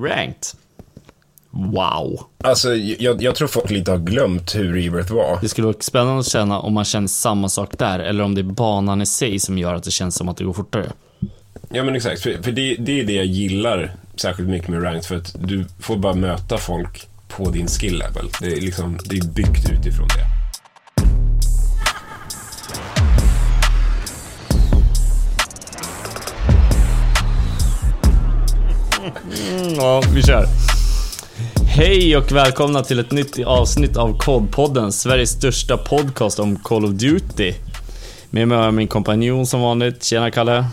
Ranked. Wow. Alltså, jag, jag tror folk lite har glömt hur Rebirth var. Det skulle vara spännande att känna om man känner samma sak där, eller om det är banan i sig som gör att det känns som att det går fortare. Ja, men exakt. För, för det, det är det jag gillar särskilt mycket med Ranked, för att du får bara möta folk på din skill level. Det är, liksom, det är byggt utifrån det. Mm, ja, vi kör. Hej och välkomna till ett nytt avsnitt av Kodpodden, Sveriges största podcast om Call of Duty. Med mig har jag min kompanjon som vanligt. Tjena Kalle.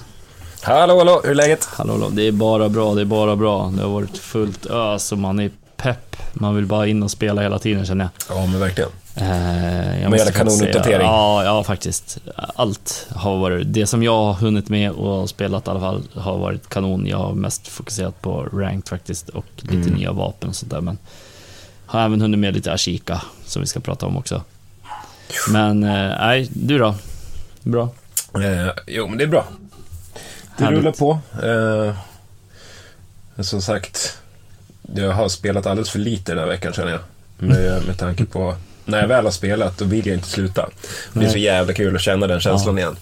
Hallå, hallå, hur är läget? Hallå, hallå. Det är bara bra, det är bara bra. Det har varit fullt ös och man är pepp. Man vill bara in och spela hela tiden känner jag. Ja, men verkligen. Eh, Med kanonuppdatering. Ja, ja, faktiskt. Allt har varit, det som jag har hunnit med och spelat i alla fall, har varit kanon. Jag har mest fokuserat på ranked faktiskt och lite Mm. nya vapen och sånt där. Men har även hunnit med lite Ashika, som vi ska prata om också. Men, eh, nej, du då? Bra? Eh, jo, men det är bra. Det Härligt. rullar på. Eh, som sagt, jag har spelat alldeles för lite den här veckan känner jag. Med, med tanke på, när jag väl har spelat, då vill jag inte sluta. Det är så jävla kul att känna den känslan igen.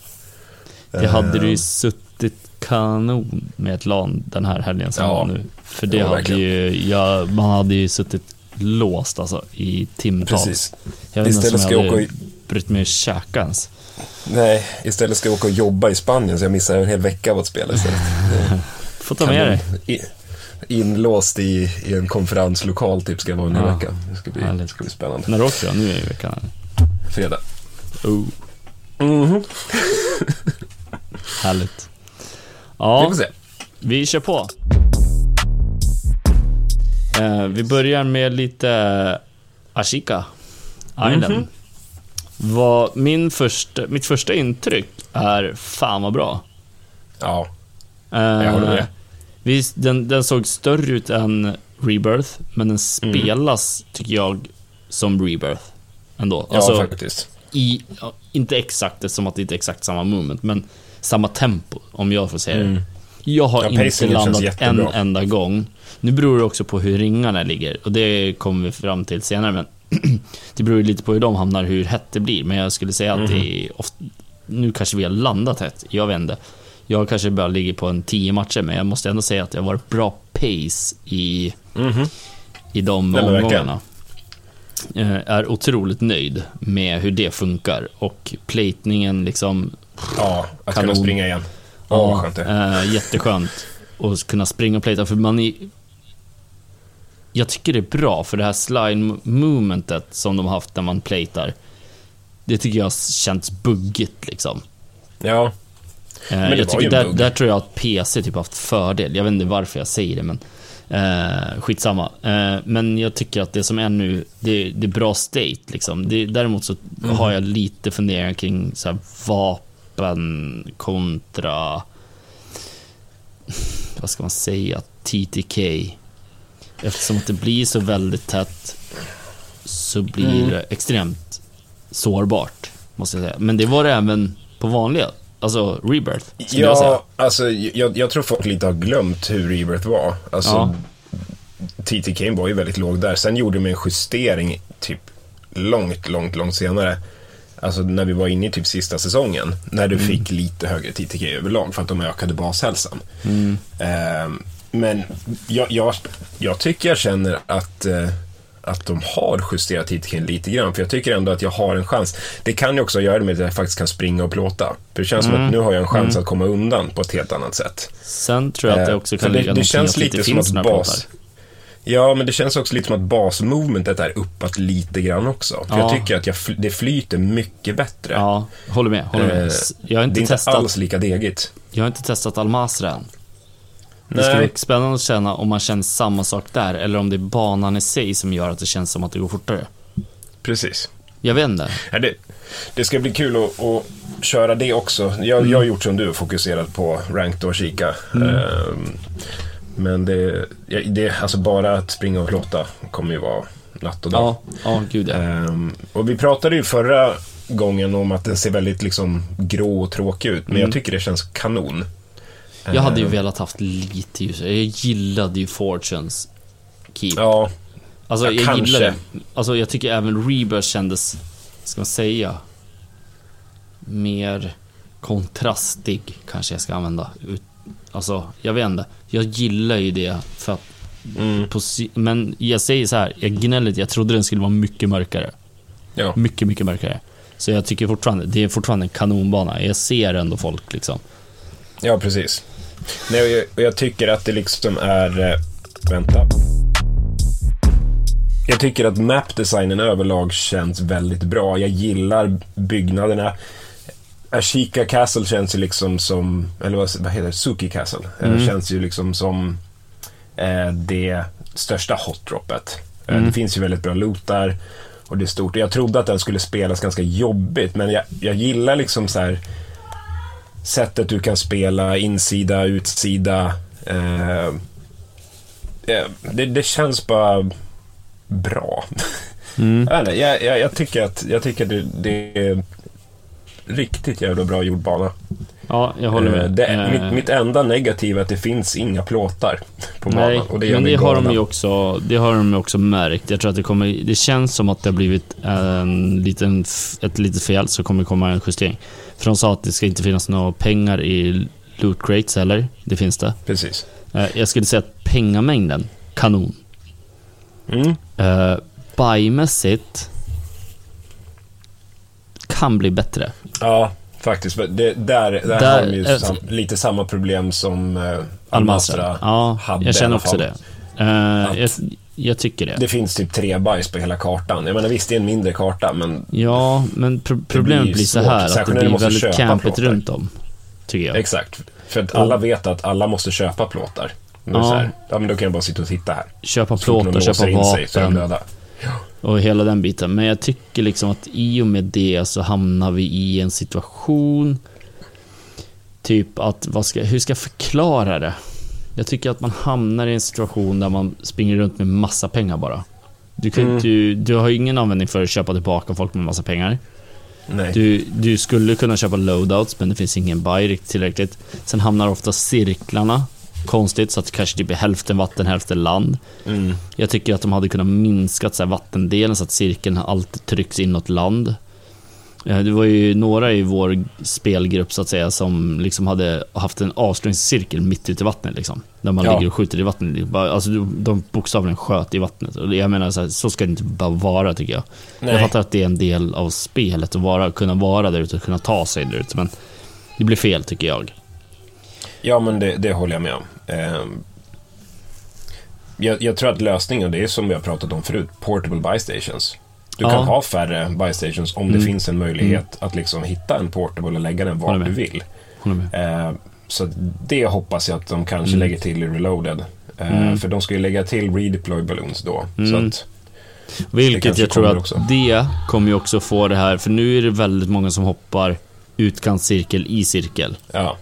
Det hade du ju Eh, suttit kanon med ett LAN den här helgen som Ja. var nu. För det Ja, hade ju, ja, man hade ju suttit låst alltså i timtals. Precis. Jag Istället om ska jag jag hade åka brytt mig att käka ens. Nej, istället ska jag åka och jobba i Spanien så jag missar en hel vecka av att spela istället. Får ta med dig. Inlåst i, i en konferenslokal typ ska jag vara hel Ja. vecka. Det ska bli, Härligt. det ska bli spännande. När åker jag? Nu i veckan? Fredag. Oh, Mhm. härligt. Vi Ja, får se. vi kör på. Eh, vi börjar med lite Ashika Island. Mhm. Vad min första, mitt första intryck är fan vad bra. Ja, Eh, Jag håller med. Visst, den, den såg större ut än Rebirth, men den Mm. spelas, tycker jag, som Rebirth. Ändå. ja Alltså, faktiskt. i, inte exakt, eftersom att det inte är exakt samma moment, men samma tempo, om jag får säga det. Mm. Jag har Ja, inte landat en enda gång. Nu beror det också på hur ringarna ligger, och det kommer vi fram till senare, men det beror lite på hur de hamnar, hur hett det blir. Men jag skulle säga att det Mhm. är ofta, Nu kanske vi har landat hett, jag vet inte. Jag kanske bara ligger på en 10 matcher, men jag måste ändå säga att det har varit bra pace i, Mhm. i de Nej, omgångarna. Eh, Är otroligt nöjd med hur det funkar och platningen liksom Ja, att Kanon. kunna springa igen. Åh, vad skönt det eh, jätteskönt. att kunna springa och plata, för man är... Jag tycker det är bra, för det här slide movementet som de har haft när man platar, det tycker jag känns buggigt liksom. Ja, Eh, var jag tycker där, där tror jag att PC typ haft fördel. Jag vet inte varför jag säger det, men eh, skitsamma. Eh, men jag tycker att det som är nu, det, det är bra state liksom. Det, däremot så Mm. har jag lite funderingar kring så här, vapen kontra, vad ska man säga, TTK. Eftersom att det blir så väldigt tätt så blir Mm. det extremt sårbart, måste jag säga. Men det var det även på vanliga, alltså Rebirth, skulle jag säga. ja alltså, jag, jag tror folk lite har glömt hur Rebirth var. Alltså, Ja. TT Kane var ju väldigt låg där. Sen gjorde de en justering typ långt, långt, långt senare. Alltså när vi var inne i typ sista säsongen. När du fick lite högre TTK överlag för att de ökade bashälsan. Ehm, men jag, jag, jag tycker jag känner att, eh, att de har justerat TTK lite grann. För jag tycker ändå att jag har en chans. Det kan ju också göra det med att jag faktiskt kan springa och plåta. För det känns som att nu har jag en chans att komma undan på ett helt annat sätt. Sen tror jag att det Eh, också kan ligga det känns det inte lite som att bas... Ja, men det känns också lite som att basmovementet är uppåt lite grann också. För Ja. jag tycker att jag, fl- det flyter mycket bättre. Ja, håller med. Håller med. Eh, Jag har det är inte, inte testat, alls lika degigt. jag har inte testat Almasra än. Det skulle vara spännande att känna om man känner samma sak där, eller om det är banan i sig som gör att det känns som att det går fortare. Precis. Jag vet inte. Ja, det, det ska bli kul att, att köra det också. Jag, jag har gjort som du, fokuserat på ranked och kika. Ehm, men det, det, alltså bara att springa och plåta kommer ju vara natt och dag. Ja, ja gud ja. Ehm, och vi pratade ju förra gången om att den ser väldigt liksom grå och tråkig ut, men jag tycker det känns kanon. Jag hade ju Eh, velat haft lite ljus. Jag gillade ju Fortunes Keep. Ja, alltså, ja, jag kanske. gillade Alltså, jag tycker även Rebirth kändes, ska man säga, mer kontrastig, kanske jag ska använda. Ut- Alltså, jag vet inte. Jag gillar ju det för att mm, men jag säger så här, jag gnäller jag trodde den skulle vara mycket mörkare. ja. Mycket, mycket mörkare. Så jag tycker fortfarande, det är fortfarande en kanonbana. Jag ser ändå folk liksom. ja precis. Nej, jag, jag tycker att det liksom är... Eh, vänta. Jag tycker att mapdesignen överlag känns väldigt bra. Jag gillar byggnaderna. Ashika Castle känns ju liksom som, eller vad, vad heter det, Suki Castle. Eh, Mm. Känns ju liksom som eh, det största hotdroppet. Eh, Mm. Det finns ju väldigt bra loot där och det är stort. Jag trodde att den skulle spelas ganska jobbigt, men jag, jag gillar liksom så här sättet du kan spela insida, utsida. Eh, det, det känns bara bra. Mm. Jag, jag, jag, tycker att, jag tycker det, det är riktigt jävla bra gjord bana. Ja, jag håller Eh, med. Det, Eh, mitt, mitt enda negativ är att det finns inga plåtar på Nej, banan. Och det men det har de ju också, det har de också märkt. Jag tror att det kommer, det känns som att det har blivit en liten, ett litet fel, så kommer det komma en justering. För de sa att det ska inte finnas några pengar i loot crates heller. Det finns det. Precis. Eh, Jag skulle säga att pengamängden, kanon. Mm. Uh, Buymässigt kan bli bättre. Ja, faktiskt. Det, där där, Där- har de ju eh, sam, lite samma problem som eh, Almasra. Ja, hade jag känner också det. Att- jag, jag tycker det. Det finns typ tre bajs på hela kartan. Jag menar visst, det är en mindre karta, men Ja, men pro- problemet blir blir så svårt, här att särskilt det blir måste väldigt campigt runt om. Tycker jag. exakt. För att alla vet att alla måste köpa plåtar. Men Ja. ja. Så här, ja, men då kan jag bara sitta och titta här. Köpa plåtar, köpa in sig så är de vapen döda. Och hela den biten. Men jag tycker liksom att i och med det så hamnar vi i en situation Typ att, vad ska, hur ska jag förklara det? Jag tycker att man hamnar i en situation där man springer runt med massa pengar bara. Du, kan, Mm. du, du har ingen användning för att köpa tillbaka folk med massa pengar. Nej. Du, du skulle kunna köpa loadouts, men det finns ingen buy tillräckligt. Sen hamnar ofta cirklarna konstigt, så att kanske typ är hälften vatten, hälften land. Mm. Jag tycker att de hade kunnat minska så här, vattendelen så att cirkeln alltid trycks inåt land. Eh, Det var ju några i vår spelgrupp så att säga som liksom hade haft en avslutningscirkel mitt ute i vattnet liksom. Där man Ja. ligger och skjuter i vattnet. Alltså de- bokstavligen sköt i vattnet. Och jag menar så, här, så ska det inte bara vara tycker jag. Jag Nej. fattar att det är en del av spelet att vara, kunna vara där ute och kunna ta sig där ute. Men det blir fel tycker jag. Ja, men det, det håller jag med om. Ehm, jag, jag tror att lösningen, det är som vi har pratat om förut, portable buy stations. Du Ja. kan ha färre buy stations om det Mm. finns en möjlighet att liksom hitta en portable och lägga den var du vill. Ehm, så det hoppas jag att de kanske Mm. lägger till i Reloaded. Ehm, Mm. För de ska ju lägga till redeploy balloons då. Så Mm. att, Vilket jag tror att också. det kommer ju också få det här, för nu är det väldigt många som hoppar utkantscirkel i cirkel. ja.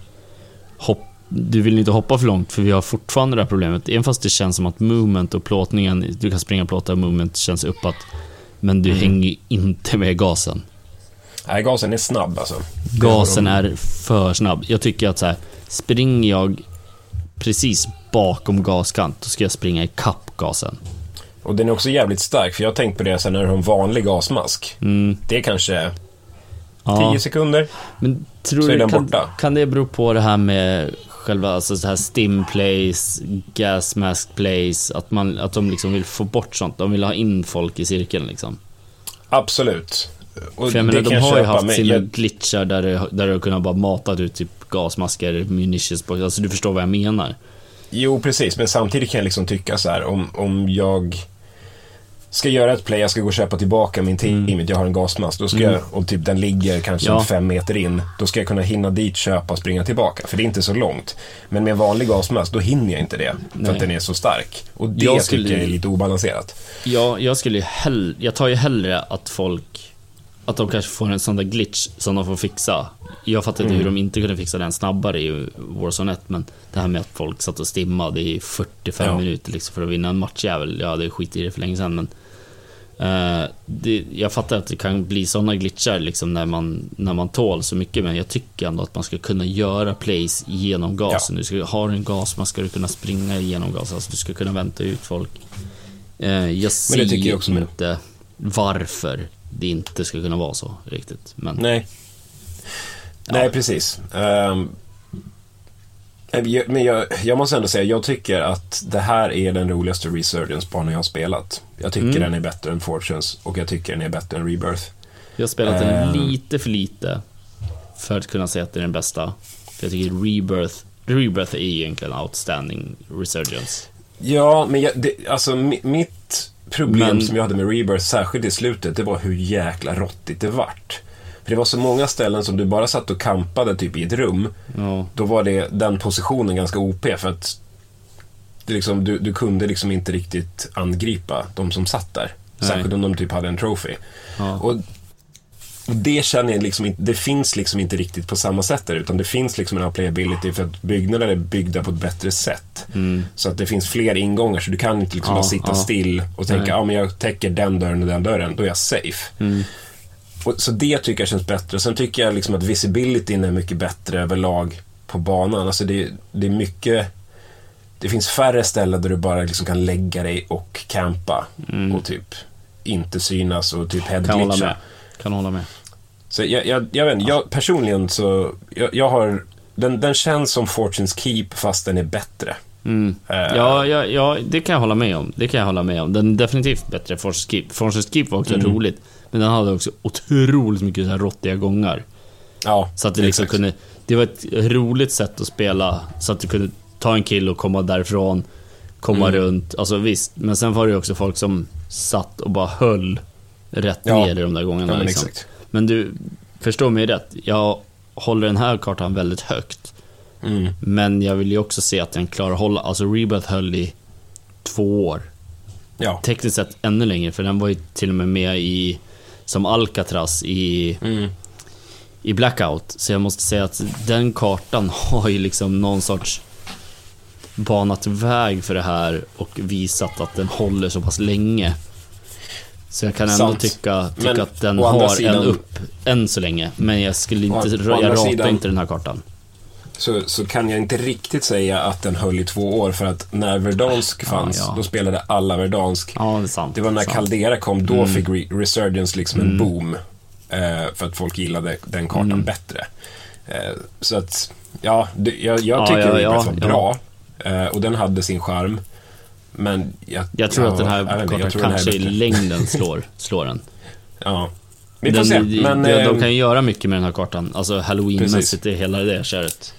Hopp, du vill inte hoppa för långt för vi har fortfarande det här problemet. Även fast det känns som att movement och plåtningen, du kan springa och movement känns uppåt. Men du Mm. hänger inte med gasen. Nej, gasen är snabb alltså. Gasen är för snabb. Jag tycker att så här, springer jag precis bakom gaskant, då ska jag springa i kapp gasen. Och den är också jävligt stark, för jag har tänkt på det sen när du har en vanlig gasmask. Mm, Det är kanske ja. 10 sekunder. Men tror Så är du, den kan, borta. kan det bero på det här med själva alltså så här stim plays, gas mask plays, att, man, att de liksom vill få bort sånt? De vill ha in folk i cirkeln liksom. Absolut. Och För jag menar, de har ju haft sina jag- glitchar där det, där har kunnat bara matat ut typ gasmasker, munitions, alltså du förstår vad jag menar. Jo, precis. Men samtidigt kan jag liksom tycka så här, om, om jag ska göra ett play, jag ska gå och köpa tillbaka min teamet, jag har en gasmask, då ska Mm. jag, och typ den ligger kanske Ja. fem meter in, då ska jag kunna hinna dit, köpa och springa tillbaka, för det är inte så långt. Men med en vanlig gasmask, då hinner jag inte det, för Nej. att den är så stark. Och det Jag skulle- tycker jag är lite obalanserat. Ja, jag skulle ju hell- jag tar ju hellre att folk, att de kanske får en sån där glitch som de får fixa. Jag fattar inte Mm. hur de inte kunde fixa den snabbare i Warzone 1, men det här med att folk satt och stimmade i 45 Ja. minuter liksom för att vinna en matchjävel, ja det skit i det för länge sedan, men Eh, det, jag fattar att det kan bli sådana glitchar liksom när man, när man tål så mycket, men jag tycker ändå att man ska kunna göra plays genom gasen. Ja. Du ska ha en gas, man ska kunna springa igenom gasen, alltså du ska kunna vänta ut folk. Eh, jag ser jag också med. inte varför det inte ska kunna vara så riktigt. Men Nej. Nej, precis. Jag- men jag, jag måste ändå säga, jag tycker att det här är den roligaste Resurgence-banan jag har spelat. Jag tycker Mm. den är bättre än Fortunes och jag tycker den är bättre än Rebirth. jag har spelat den Eh. lite för lite för att kunna säga att det är den bästa. För jag tycker Rebirth, Rebirth är egentligen outstanding resurgence. Ja, men jag, det, alltså mi, mitt problem Men- som jag hade med Rebirth, särskilt i slutet, det var hur jäkla råttigt det vart. För det var så många ställen som du bara satt och kampade typ i ett rum. Ja, Då var det, den positionen ganska OP för att liksom, du, du kunde liksom inte riktigt angripa de som satt där. Nej. Särskilt om de typ hade en trophy. ja. Och, och det känner jag liksom inte, det finns liksom inte riktigt på samma sätt där, utan det finns liksom en playability för att byggnader är byggda på ett bättre sätt. Så att det finns fler ingångar, så du kan inte liksom Mm. Ja, bara sitta ja. still och tänka, ja men jag täcker den dörren och den dörren, då är jag safe. Mm. Och, så det tycker jag känns bättre. Sen tycker jag liksom att visibilityn är mycket bättre överlag på banan. Alltså det, det är mycket... Det finns färre ställen där du bara liksom kan lägga dig och campa och typ inte synas och typ Mm. Kan hålla headglitcha. med. Kan hålla med. Så jag, jag, jag vet inte, jag, personligen så, jag, jag har, den, den känns som Fortunes Keep fast den är bättre. Mm. Eh. Ja, ja, ja, det kan jag hålla med om. Det kan jag hålla med om. Den är definitivt bättre Forces Keep. Forces Keep var också Mm. roligt, men den hade också otroligt mycket så här råttiga gångar. Ja, Så att det liksom exakt. kunde... Det var ett roligt sätt att spela, så att du kunde ta en kill och komma därifrån, komma Mm. runt. Alltså visst, men sen var det ju också folk som satt och bara höll rätt Ja. ner i de där gångarna. Ja, men liksom. men du, förstå mig rätt. Jag håller den här kartan väldigt högt. Mm. Men jag vill ju också se att den klarar hålla, alltså Rebirth höll i två år. Ja. Tekniskt sett ännu längre, för den var ju till och med med i, som Alcatraz i, Mm. i Blackout. Så jag måste säga att den kartan har ju liksom någon sorts banat väg för det här och visat att den håller så pass länge. Så jag kan ändå Sant. tycka, tycka Men att den har sidan- en upp än så länge. Men jag skulle inte, Å- jag ratar sidan- inte den här kartan. Så, så kan jag inte riktigt säga att den höll i två år för att när Verdansk Ja, fanns, ja. då spelade alla Verdansk. Ja, det är sant. Det var när sant. Caldera kom, då fick Re- Resurgence liksom en Mm. boom. Eh, för att folk gillade den kartan Mm. bättre. Eh, så att, ja, det, jag, jag Ja, tycker ja, ja, var ja. bra. Eh, och den hade sin charm. Men jag, Jag tror ja, att den här kartan tror den här är kanske i längden slår, slår den. Ja. Vi får den, se. Men, de, de ehm, kan ju göra mycket med den här kartan. Alltså halloweenmässigt, hela det köret.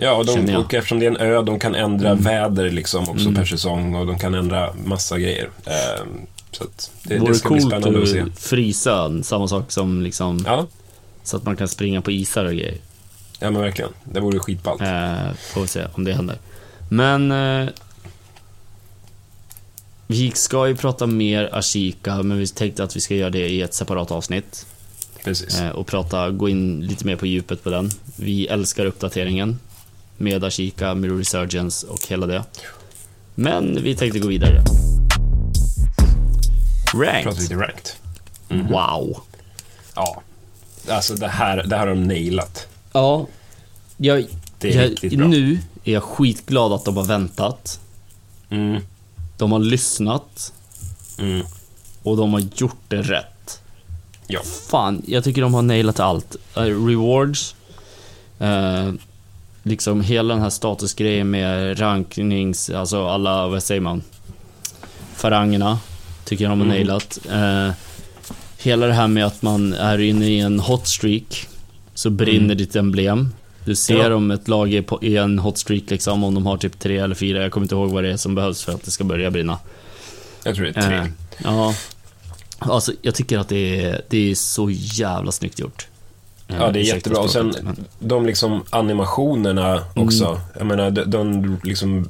Ja, och, de, och eftersom det är en ö, de kan ändra Mm. väder liksom också Mm. per säsong och de kan ändra massa grejer. Eh, så att det, Det vore det ska bli coolt spännande att se. att frysa samma sak som liksom, Ja, så att man kan springa på isar och grejer. ja men verkligen. Det vore skitballt. Eh, får vi se om det händer. Men eh, vi ska ju prata mer Ashika, men vi tänkte att vi ska göra det i ett separat avsnitt. Precis. Eh, och prata, gå in lite mer på djupet på den. Vi älskar uppdateringen med Ashika, med Resurgence och hela det. Men vi tänkte gå vidare. Pratar Ranked. ranked. Wow. Ja. Alltså det här, det här har de nailat. Ja, jag, Det är jag, riktigt bra. nu är jag skitglad att de har väntat. Mm. De har lyssnat Mm. och de har gjort det rätt. Ja. Fan, jag tycker de har nailat allt. Eh, rewards, eh, liksom hela den här statusgrejen med ranknings, alltså alla, vad säger man? Farangerna, tycker jag de har Mm. nailat. Eh, hela det här med att man är inne i en hot streak, så brinner Mm. ditt emblem. Du ser Ja. om ett lag är på, i en hot streak, liksom, om de har typ tre eller fyra, jag kommer inte ihåg vad det är som behövs för att det ska börja brinna. Jag tror det är tre. Eh, ja. Alltså, jag tycker att det är, det är så jävla snyggt gjort. Eh, Ja, det är jättebra. Och sen de liksom animationerna också. Jag menar, de, de liksom...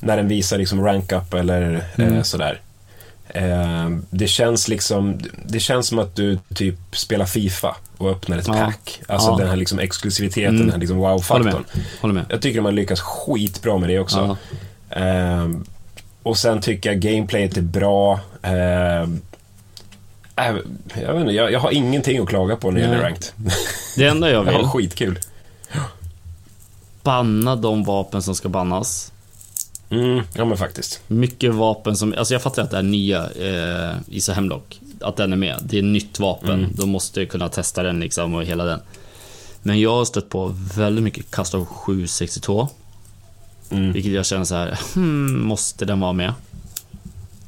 När den visar liksom rank up eller Mm. eh, sådär. Eh, det känns liksom... Det känns som att du typ spelar FIFA och öppnar ett Ja. pack. Alltså Ja. den här liksom exklusiviteten, Mm. den här liksom wow-faktorn. med. Håller med. Jag tycker de har lyckats skitbra med det också. Ja. Ehm, och sen tycker jag gameplayet är bra. Ehm, Äh, jag, vet inte, jag, jag har ingenting att klaga på när det gäller ranked. Det enda jag Jag har vill, skitkul. banna de vapen som ska bannas. Mm, ja men faktiskt. Mycket vapen som, alltså jag fattar att det är nya eh, ISO Hemlock. Att den är med. Det är nytt vapen. Mm. De måste kunna testa den liksom och hela den. Men jag har stött på väldigt mycket Custom 762. Mm. Vilket jag känner så här, hmm, måste den vara med?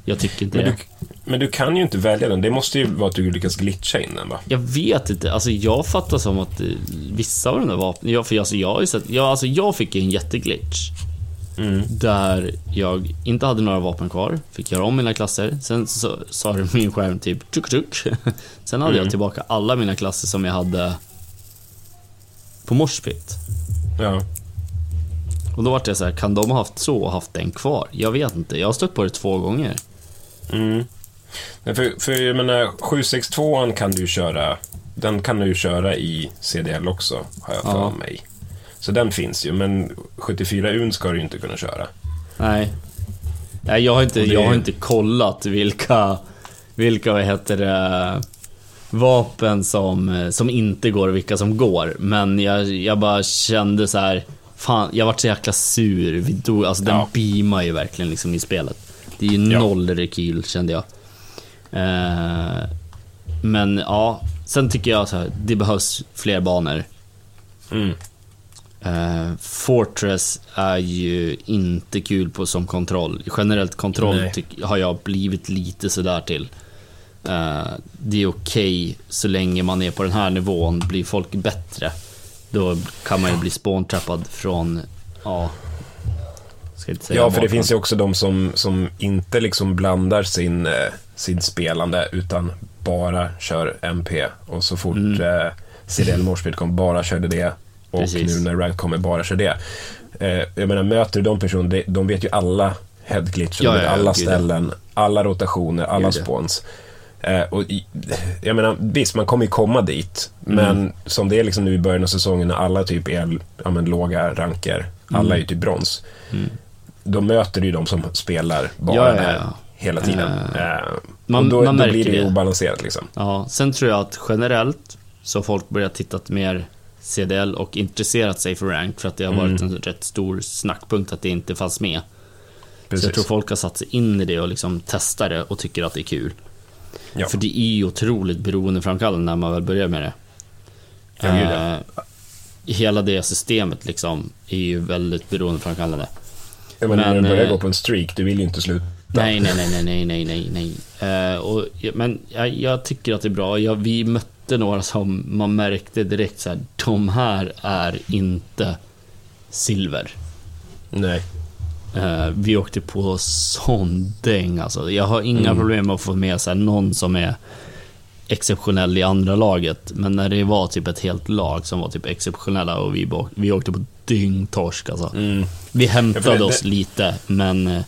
Jag tycker inte Men det. du, men du kan ju inte välja den. Det måste ju vara att du lyckas glitcha in den va? Jag vet inte, alltså jag fattar som att eh, vissa av de där vapnen, jag, för alltså jag har ju sett, jag, alltså jag fick en jätteglitch. Mm. Där jag inte hade några vapen kvar, fick göra om mina klasser. Sen så sa min skärm typ tuk tuk. Sen hade Mm. jag tillbaka alla mina klasser som jag hade på Morspit. Ja. Och då var det så här, kan de ha haft så och haft den kvar? Jag vet inte, jag har stött på det två gånger. Mm. För, för jag menar, 762 kan du köra, den kan du ju köra i CDL också, har jag för Ja. mig. Så den finns ju, men 74 UN ska du ju inte kunna köra. Nej. Nej, jag har inte, det- jag har inte kollat vilka, vilka, vad heter det, vapen som, som inte går och vilka som går. Men jag, jag bara kände så här, fan, jag vart så jäkla sur. Vi dog, alltså den Ja. beamar ju verkligen liksom i spelet. Det är ju Ja. noll rekyl kände jag. Eh, men ja, sen tycker jag så här, det behövs fler banor. Mm. Eh, Fortress är ju inte kul på som kontroll. Generellt kontroll tyck, har jag blivit lite sådär till. Eh, det är okej så länge man är på den här nivån. Blir folk bättre, då kan man ju bli spåntrappad från, ja... Säga Ja, för det finns ju också de som, som inte liksom blandar sin, eh, sin spelande utan bara kör MP. Och så fort Mm. eh, CDL Morspeed kommer bara körde det. Och Precis. nu när Rank kommer bara kör det. Eh, jag menar, möter du de personerna, de, vet ju alla headglitcher, Ja, ja, ja, alla ställen, alla rotationer, alla Gud, spawns. Eh, och jag menar, visst, man kommer ju komma dit. Mm. Men som det är liksom nu i början av säsongen när alla typ är ja, men, låga ranker, alla Mm. är ju typ brons. Då möter du ju de som spelar bara Ja, ja, hela tiden. Eh, Eh, man- och då, man då blir det ju obalanserat liksom. Ja, sen tror jag att generellt så har folk börjat titta mer CDL och intresserat sig för rank för att det har varit Mm. en rätt stor snackpunkt att det inte fanns med. Så Precis. jag tror folk har satt sig in i det och liksom testar det och tycker att det är kul. Ja. För det är ju otroligt beroendeframkallande när man väl börjar med det. Ja. Eh, hela det systemet liksom är ju väldigt beroendeframkallande. Menar, när men, du börjar eh, gå på en streak, du vill ju inte sluta. Nej, nej, nej, nej, nej, nej, nej, nej. Eh, och, men jag, jag tycker att det är bra. Jag, vi mötte några som man märkte direkt så här, de här är inte silver. Nej. Eh, vi åkte på sån däng alltså. Jag har inga Mm. problem med att få med sig någon som är exceptionell i andra laget. Men när det var typ ett helt lag som var typ exceptionella och vi, vi åkte på dyngtorsk alltså. Mm. Vi hämtade Ja, det- oss lite, men... eh,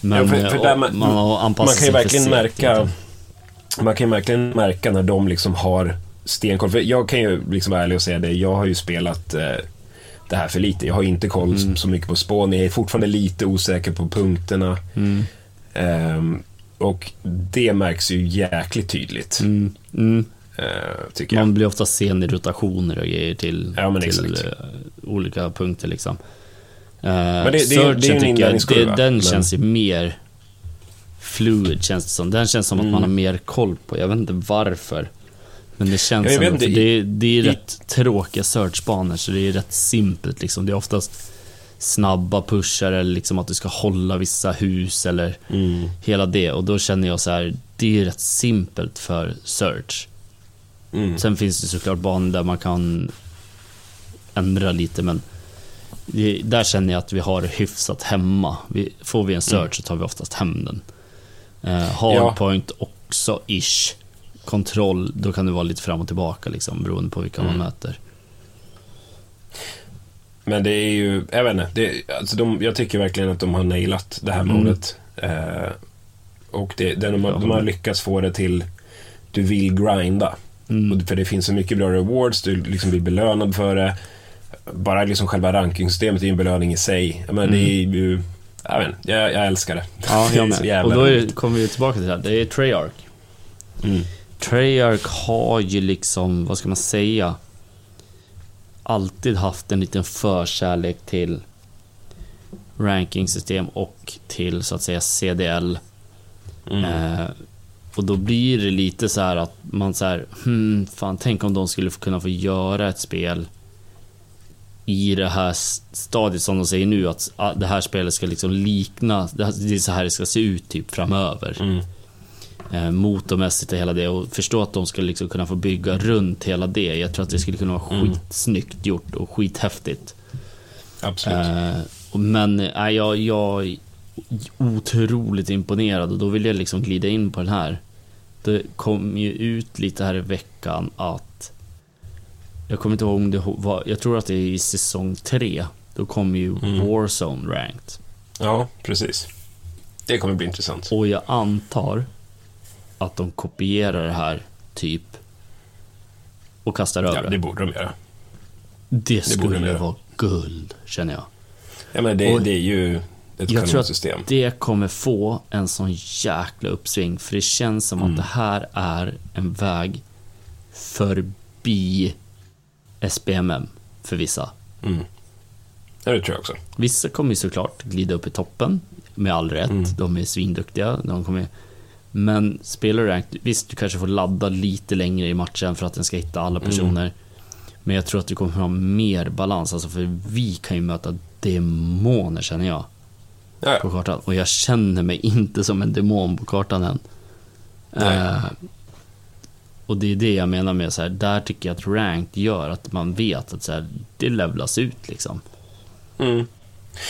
Men Ja, för- för eh, och man- man har anpassat Man kan ju verkligen märka egentligen. Man kan ju verkligen märka när de liksom har stenkoll. För jag kan ju liksom vara ärlig och säga det, jag har ju spelat eh, det här för lite. Jag har inte koll Mm. så mycket på spån. Jag är fortfarande lite osäker på punkterna. Mm, Ehm, och det märks ju jäkligt tydligt, mm, mm. Eh. Man blir ofta sen i rotationer och grejer till, Ja, men till eh, olika punkter liksom. Uh, det- det är- det är ju en det, den men- känns ju mer fluid känns det som. Den känns som att Mm. man har mer koll på. Jag vet inte varför. Men det känns Ja, ändå, för i- det, det är i- rätt tråkiga searchbanor så det är rätt simpelt liksom. Det är oftast snabba pushar eller liksom att du ska hålla vissa hus eller Mm. hela det. Och då känner jag så här, det är rätt simpelt för search. Mm. Sen finns det såklart banor där man kan ändra lite men det, där känner jag att vi har hyfsat hemma. Vi, får vi en search så tar vi oftast hem den. Eh, hardpoint också ish. Kontroll, då kan det vara lite fram och tillbaka liksom beroende på vilka man Mm. möter. Men det är ju, jag vet inte, det, alltså de, jag tycker verkligen att de har nailat det här Mm. modet. Eh, och det, det, de, har- Ja. de har lyckats få det till, du vill grinda. Mm. För det finns så mycket bra rewards, du liksom blir belönad för det. Bara liksom själva rankingsystemet är en belöning i sig. Men det är ju, jag vet jag, jag älskar det. Ja, jag med. Och då är, kommer vi tillbaka till det här. Det är Treyarch. Mm. Treyarch har ju liksom, vad ska man säga, alltid haft en liten förkärlek till rankingsystem och till så att säga CDL. Mm. Eh, och då blir det lite så här att man så här, hmm, fan tänk om de skulle kunna få göra ett spel i det här stadiet som de säger nu att ah, det här spelet ska liksom likna, det är så här det ska se ut typ framöver. Mm. Eh, motormässigt och hela det och förstå att de skulle liksom kunna få bygga runt hela det. Jag tror att det skulle kunna vara Mm. skitsnyggt gjort och skithäftigt. Absolut. Eh, men äh, jag, jag är otroligt imponerad och då vill jag liksom glida in på den här. Det kom ju ut lite här i veckan att jag kommer inte ihåg om det var, jag tror att det är i säsong 3. Då kom ju Mm. Warzone ranked. Ja, precis. Det kommer bli intressant. Och jag antar att de kopierar det här typ och kastar över Ja, det. det borde de göra. Det borde de skulle göra. vara guld, känner jag. Ja, men det, Och det är ju ett Jag tror att det kommer få en sån jäkla uppsving, för det känns som Mm. att det här är en väg förbi SPMM för vissa. Mm. Ja, det tror jag också. Vissa kommer ju såklart glida upp i toppen, med all rätt. Mm. De är svinduktiga. De kommer... Men spelar ranked, visst du kanske får ladda lite längre i matchen för att den ska hitta alla Mm. personer. Men jag tror att du kommer ha mer balans, alltså för vi kan ju möta demoner känner jag Ja, på kartan. Och jag känner mig inte som en demon på kartan än. Eh, och det är det jag menar med så här, där tycker jag att ranked gör att man vet att så här, det levlas ut liksom. Mm.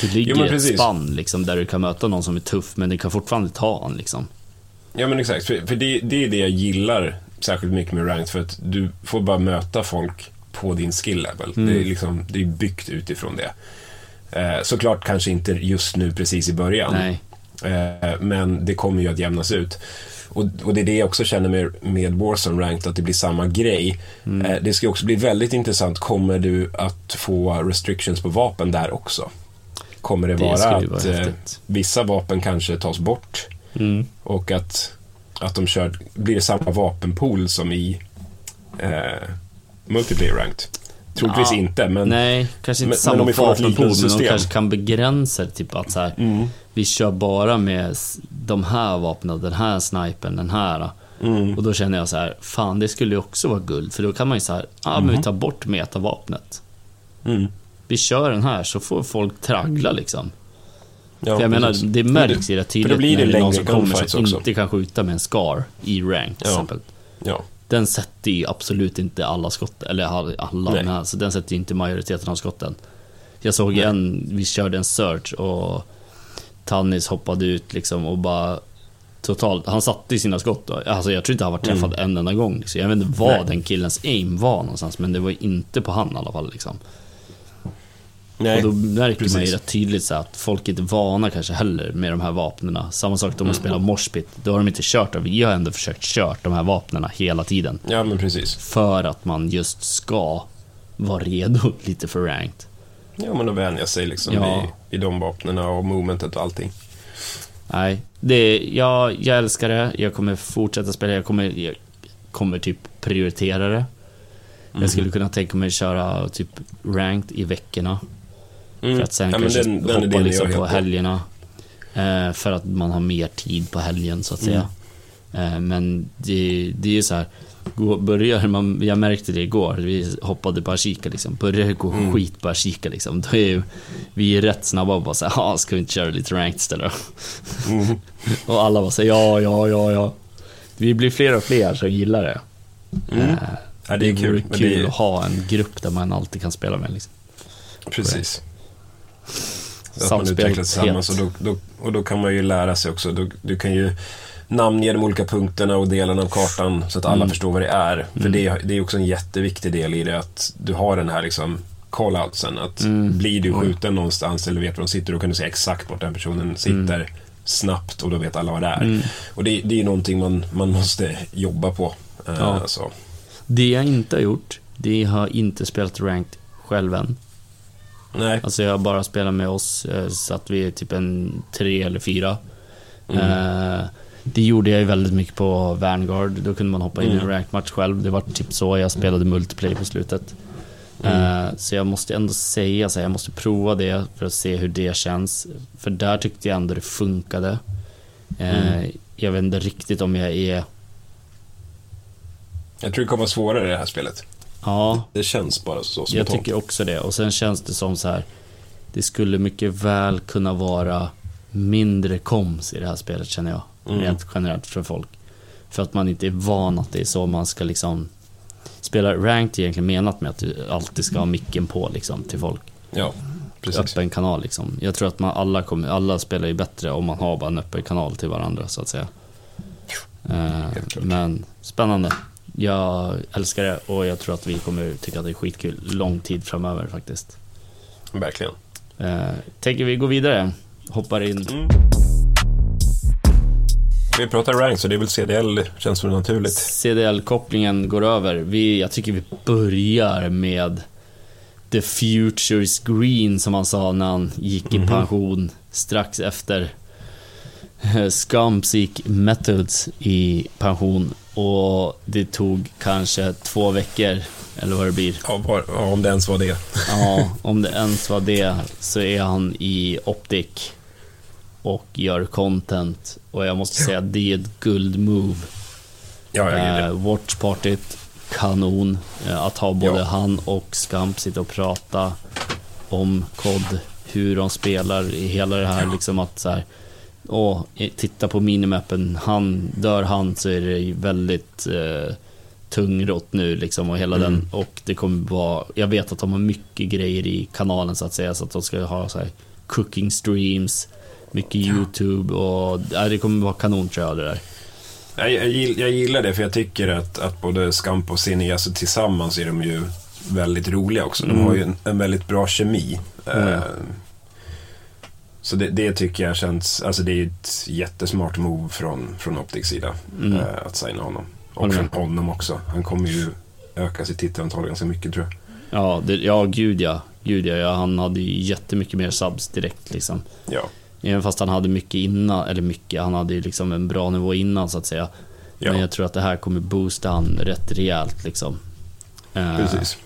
Det ligger Jo, ett precis. spann liksom, där du kan möta någon som är tuff, men du kan fortfarande ta han liksom. ja, men exakt. För, för det, det är det jag gillar särskilt mycket med ranked. För att du får bara möta folk på din skill level. Mm. Det, är liksom, det är byggt utifrån det. Eh, såklart kanske inte just nu precis i början. Eh, men det kommer ju att jämnas ut. Och, och det är det jag också känner med, med Warzone Ranked, att det blir samma grej. Mm. Eh, det ska också bli väldigt intressant, kommer du att få restrictions på vapen där också? Kommer det, Det vara att vara eh, vissa vapen kanske tas bort Mm. och att, att de kör, blir det samma vapenpool som i eh, Multiplayer Ranked? Troligtvis Ja, inte, men Nej, kanske inte men- samma men liknande men de kanske kan begränsa det, typ att så här, Mm. vi kör bara med de här vapnen, den här snipern, den här. Mm. Och då känner jag så här, fan det skulle ju också vara guld, för då kan man ju så här, ja men vi tar bort metavapnet. Mm. Vi kör den här så får folk traggla liksom. Ja, för jag menar, det märks ju rätt tydligt blir det när det är någon som kommer som inte kan skjuta med en scar i rank till Ja. exempel. Ja. Den sätter ju absolut inte alla skott, eller all- alla, Nej. men alltså den sätter ju inte majoriteten av skotten. Jag såg Nej. en, vi körde en search och Tannis hoppade ut liksom och bara totalt, han satte i sina skott. då. Alltså jag tror inte han var träffad en enda gång. Liksom. Jag vet inte Mm. Nej. den killens aim var någonstans, men det var inte på han i alla fall. Liksom. Nej, och då märker man ju precis. rätt tydligt så att folk är inte vana kanske heller med de här vapnena. Samma sak de har Mm. spelat Morspit, då har de inte kört vi har ändå försökt kört de här vapnena hela tiden. Ja, men precis. För att man just ska vara redo lite för ranked. Ja, men att vänja sig liksom Ja. vid, vid de vapnen och momentet och allting. Nej, det, jag, jag älskar det. Jag kommer fortsätta spela. Jag kommer, jag kommer typ prioritera det. Mhm. Jag skulle kunna tänka mig köra typ ranked i veckorna. Mm. För att sen ja, kanske den, den hoppa liksom på helgerna. Eh, för att man har mer tid på helgen så att säga. Mm. Eh, men det, det är ju så här. Börjar man, jag märkte det igår, vi hoppade på kika liksom. Börjar det gå Mm. skit på kika liksom. Då är ju, vi är rätt snabba och bara säga, ja ska vi inte köra lite ranked istället då?" Mm. Och alla bara säger ja, ja, ja, ja. Vi blir fler och fler som gillar det. Mm. Eh, Ja, det är vore kul. kul det är, att ha en grupp där man alltid kan spela med. Liksom. precis. Så att man Samspel, tillsammans och då, då, och då kan man ju lära sig också. Du, du kan ju namnge de olika punkterna och delarna av kartan så att alla Mm. förstår vad det är. För Mm. det, är- det är också en jätteviktig del i det att du har den här liksom call-outsen. Att Mm. blir du Oj. skjuten någonstans eller vet var de sitter, då kan du säga exakt vart den personen sitter snabbt och då vet alla vad det är. Mm. Och det, det är någonting man, man måste jobba på. Eh, Ja. så. Det jag inte har gjort, det har inte spelat ranked själv än. Nej. Alltså jag bara spelat med oss, eh, så att vi är typ en tre eller fyra. Mm. Eh, Det gjorde jag ju väldigt mycket på Vanguard. Då kunde man hoppa in i en Mm. ranked match själv. Det var typ så jag spelade multiplayer på slutet. Mm. Eh, så jag måste ändå säga så här, jag måste prova det för att se hur det känns. För där tyckte jag ändå det funkade. Eh, Mm. Jag vet inte riktigt om jag är... Jag tror det kommer vara svårare i det här spelet. Ja, Det känns bara så som jag tycker också det. Och sen känns det som så här. Det skulle mycket väl kunna vara mindre koms i det här spelet känner jag. Mm. Rent generellt för folk. För att man inte är van att det är så man ska liksom spela ranked egentligen menat med att du alltid ska ha micken på liksom till folk. Ja, precis. Öppen kanal liksom. Jag tror att man alla, kommer, alla spelar ju bättre om man har bara en öppen kanal till varandra så att säga. Eh, men spännande. Jag älskar det och jag tror att vi kommer tycka att det är skitkul lång tid framöver faktiskt. Verkligen. Eh, tänker vi gå vidare. Hoppar in. Mm. Vi pratar rank, så det är väl CDL, känns som naturligt. CDL-kopplingen går över. Vi, jag tycker vi börjar med The Futures Green som han sa när han gick i Mhm. pension strax efter eh, Scumps gick Methods i pension och det tog kanske två veckor eller vad det blir. Ja, var, ja, om det ens var det. Ja, om det ens var det så är han i Optic och gör content och jag måste säga det är ett guldmove. Ja, jag Eh, gillar det. Watchpartyt, kanon. Eh, att ha både Ja. han och Scamp sitta och prata om kod, hur de spelar i hela det här liksom att så här, eh, titta på minimappen, han, dör han så är det väldigt eh, tungrott nu liksom och hela Mm. den och det kommer vara, jag vet att de har mycket grejer i kanalen så att säga så att de ska ha så här cooking streams, mycket YouTube och ja, det kommer vara kanon tror jag det där. Jag, jag, jag gillar det, för jag tycker att, att både Scamp och Cine, alltså tillsammans är de ju väldigt roliga också. De Mm. har ju en, en väldigt bra kemi. Mm. Eh, Så det, det tycker jag känns, alltså det är ett jättesmart move från, från Optics sida. Mm. eh, Att signa honom. Håller Och från med. honom också. Han kommer ju öka sitt titelantal ganska mycket tror jag. Ja, det, ja gud ja. Gud ja. Han hade ju jättemycket mer subs direkt liksom. Ja, Även fast han hade mycket innan, eller mycket, han hade ju liksom en bra nivå innan så att säga. ja Men jag tror att det här kommer boosta han rätt rejält liksom. Eh, precis.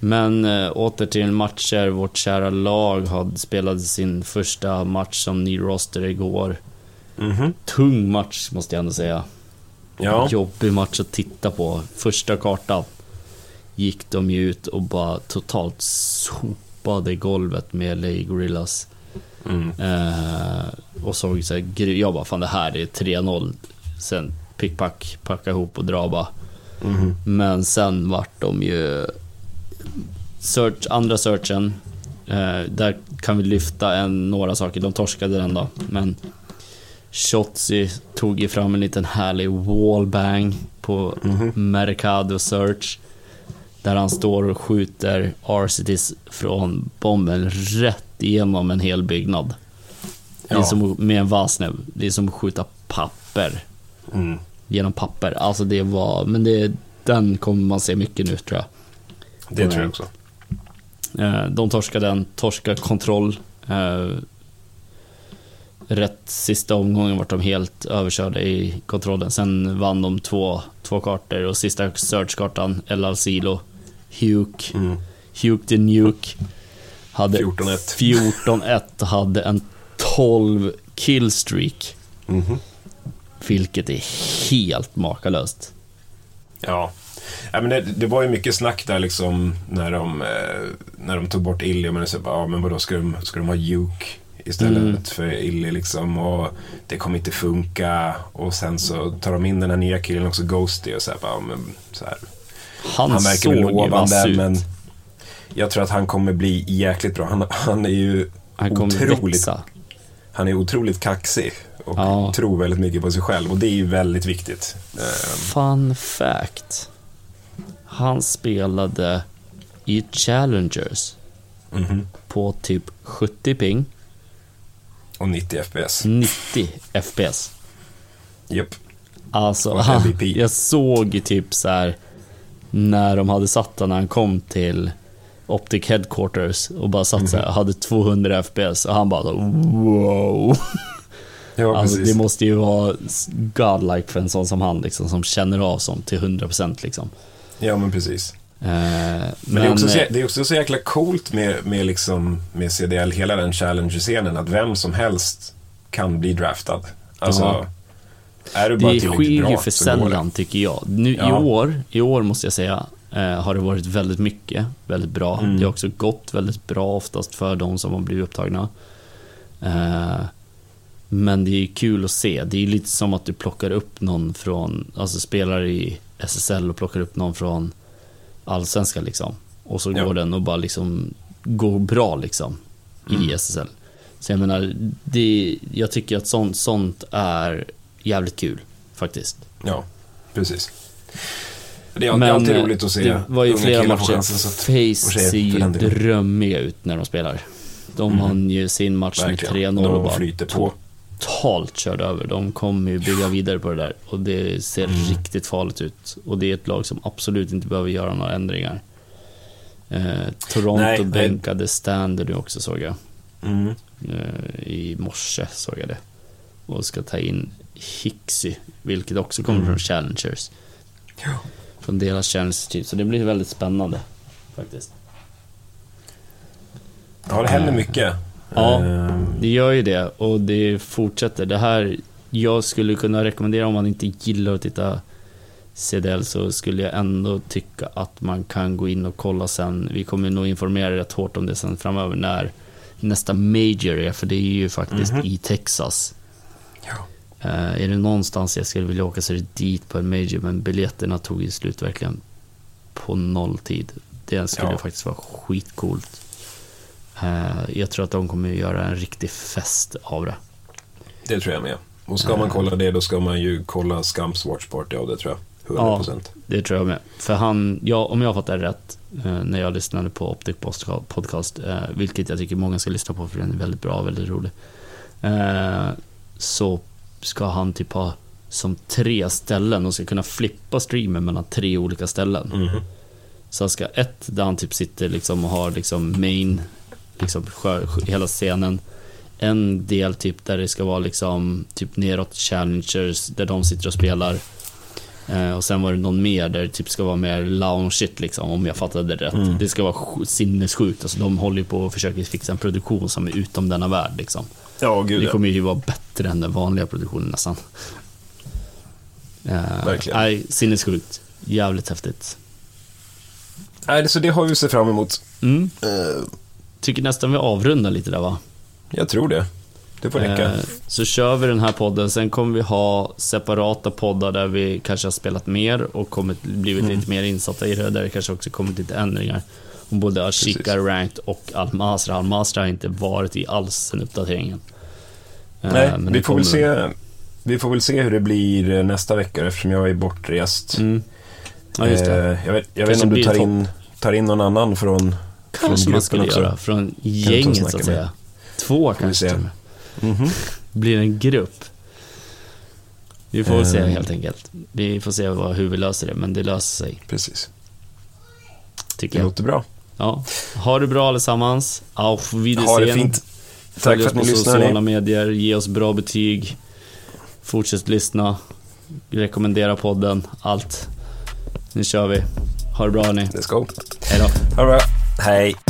Men äh, åter till matcher. Vårt kära lag hade spelade sin första match som ny roster igår. Mhm. Tung match måste jag ändå säga. Ja, Jobbig match att titta på. Första kartan gick de ju ut och bara totalt sopade golvet med LA Gorillas. mm. Eh, och såg så här, jag bara fan det här är 3-0. Sen pickpack, packa ihop och dra bara. Mhm. Men sen vart de ju... Search, andra searchen, eh, där kan vi lyfta en, några saker. De torskade den då, men Shotzi tog ju fram en liten härlig wallbang på Mhm. Mercado Search. Där han står och skjuter Arcities från bomben rätt igenom en hel byggnad. Det är Ja. som, med en vasnäbb. Det är som att skjuta papper Mm. genom papper. Alltså det var, men det, den kommer man se mycket nu tror jag. Det tror jag också. Eh, De torskade den, torskar kontroll. Eh, Rätt sista omgången vart de helt överkörda i kontrollen. Sen vann de två, två kartor och sista searchkartan, El Alcilo, Huk, Mm. Huk the Nuke. Hade 14-1. 14-1 och hade en 12 killstreak. Mhm. Vilket är helt makalöst. Ja. Ja men det, det var ju mycket snack där liksom när de, eh, när de tog bort Illy. Men, så, ja, men vadå, ska de, ska de ha Juke istället Mm. för Illy liksom? Och det kommer inte funka. Och sen så tar de in den här nya killen också, Ghosty. Och så här, ja, men, så här. Han, Han verkar väl lovande, men jag tror att han kommer bli jäkligt bra. Han, han är ju Han kommer otroligt, växa. han är otroligt kaxig. Och Ja. tror väldigt mycket på sig själv. Och det är ju väldigt viktigt. Fun fact. Han spelade i Challengers mhm. på typ 70 ping, Och 90 FPS. 90 FPS. Japp. Alltså, han, jag såg typ så här när de hade satt den när han kom till Optic Headquarters och bara satt så här, hade 200 FPS och han bara så, wow. Ja, alltså, precis. det måste ju vara godlike för en sån som han, liksom, som känner av som till 100% liksom. Ja, men precis. Eh, Men, det, är också så, eh, det är också så jäkla coolt med, med, liksom, med CDL, hela den challenge-scenen, att vem som helst kan bli draftad. Alltså, Ja. är du bara Det sker bra ju för sällan tycker jag. Nu, i, Ja. år, I år måste jag säga eh, har det varit väldigt mycket, väldigt bra. Mm. Det har också gått väldigt bra oftast för de som har blivit upptagna. Eh, men det är kul att se. Det är lite som att du plockar upp någon från, alltså spelar i SSL och plockar upp någon från allsvenskan liksom. Och så Ja. går den och bara liksom går bra liksom i Mm. SSL. Så jag menar, det, jag tycker att sånt, sånt är jävligt kul faktiskt. Ja, precis. Det är, är alltid eh, roligt att se det var ju flera matcher. Face ser ju drömmiga ut när de spelar. De Mm. vann ju sin match verkligen. med 3-0 och bara flyter på. Totalt körde över. De kommer ju bygga vidare på det där och det ser Mm. riktigt farligt ut. Och det är ett lag som absolut inte behöver göra några ändringar. Eh, Toronto Nej, nej. bänkade Standard nu också såg jag. Mm. Eh, I morse såg jag det. Och ska ta in Hixy, vilket också kommer Mm. från Challengers. Ja. Från deras Challengers typ. Så det blir väldigt spännande. Faktiskt. ja, det händer mycket. Ja. Ehm, Det gör ju det och det fortsätter. Det här, jag skulle kunna rekommendera om man inte gillar att titta CDL så skulle jag ändå tycka att man kan gå in och kolla sen. Vi kommer nog informera rätt hårt om det sen framöver när nästa major är, för det är ju faktiskt Mhm. i Texas. ja. Eh, är det någonstans jag skulle vilja åka så är det dit på en major, men biljetterna tog ju slut verkligen på nolltid. Det skulle Ja. faktiskt vara skitcoolt. Eh, jag tror att de kommer göra en riktig fest av det. Det tror jag med. Och ska man kolla det, då ska man ju kolla Scums Watch Party av det, tror jag. 100%. Det tror jag med. För han, ja, om jag fattar rätt, eh, när jag lyssnade på Optic Podcast, eh, vilket jag tycker många ska lyssna på för den är väldigt bra och väldigt rolig. Eh, så ska han typ ha som tre ställen och ska kunna flippa streamen mellan tre olika ställen. Mhm. Så han ska ett där han typ sitter liksom och har liksom main, liksom hela scenen. En del typ där det ska vara liksom typ neråt challengers där de sitter och spelar. Eh, och sen var det någon mer där det typ ska vara mer loungeigt liksom, om jag fattade det rätt. Mm. Det ska vara sj- sinnessjukt. Alltså, de håller ju på och försöker fixa en produktion som är utom denna värld liksom. Ja, gud Det kommer ju vara bättre än den vanliga produktionen nästan. Eh, Verkligen. Nej, sinnessjukt. Jävligt häftigt. Nej, så det har vi att se fram emot. Mm. Tycker nästan vi avrundar lite där va? jag tror det. Det får räcka. Eh, så kör vi den här podden, sen kommer vi ha separata poddar där vi kanske har spelat mer och kommit, blivit Mm. lite mer insatta i det, där det kanske också kommit lite ändringar. Om både Ashika. Ranked och Almasra. Almasra har inte varit i alls sen uppdateringen. Eh, Nej, vi får, väl se, vi får väl se hur det blir eh, nästa vecka eftersom jag är bortrest. Mm. Ja, just det. Eh, jag vet, jag vet inte om du tar in, tar in någon annan från, Kanske man skulle också. göra, från gänget så att med. säga. Två kanske till med. Mhm. Blir en grupp. Vi får väl se Eh. helt enkelt. Vi får se vad, hur vi löser det, men det löser sig, Precis, tycker det jag. låter bra. Ja. Ha det bra allesammans. Auf Wiedersehen. Ha det fint. Tack Följ för oss att ni på lyssnar. sociala Ni. medier, ge oss bra betyg. Fortsätt lyssna. Rekommendera podden, allt. Nu kör vi. Ha det bra hörni. Let's go. Hej då. Ha det bra. Hej.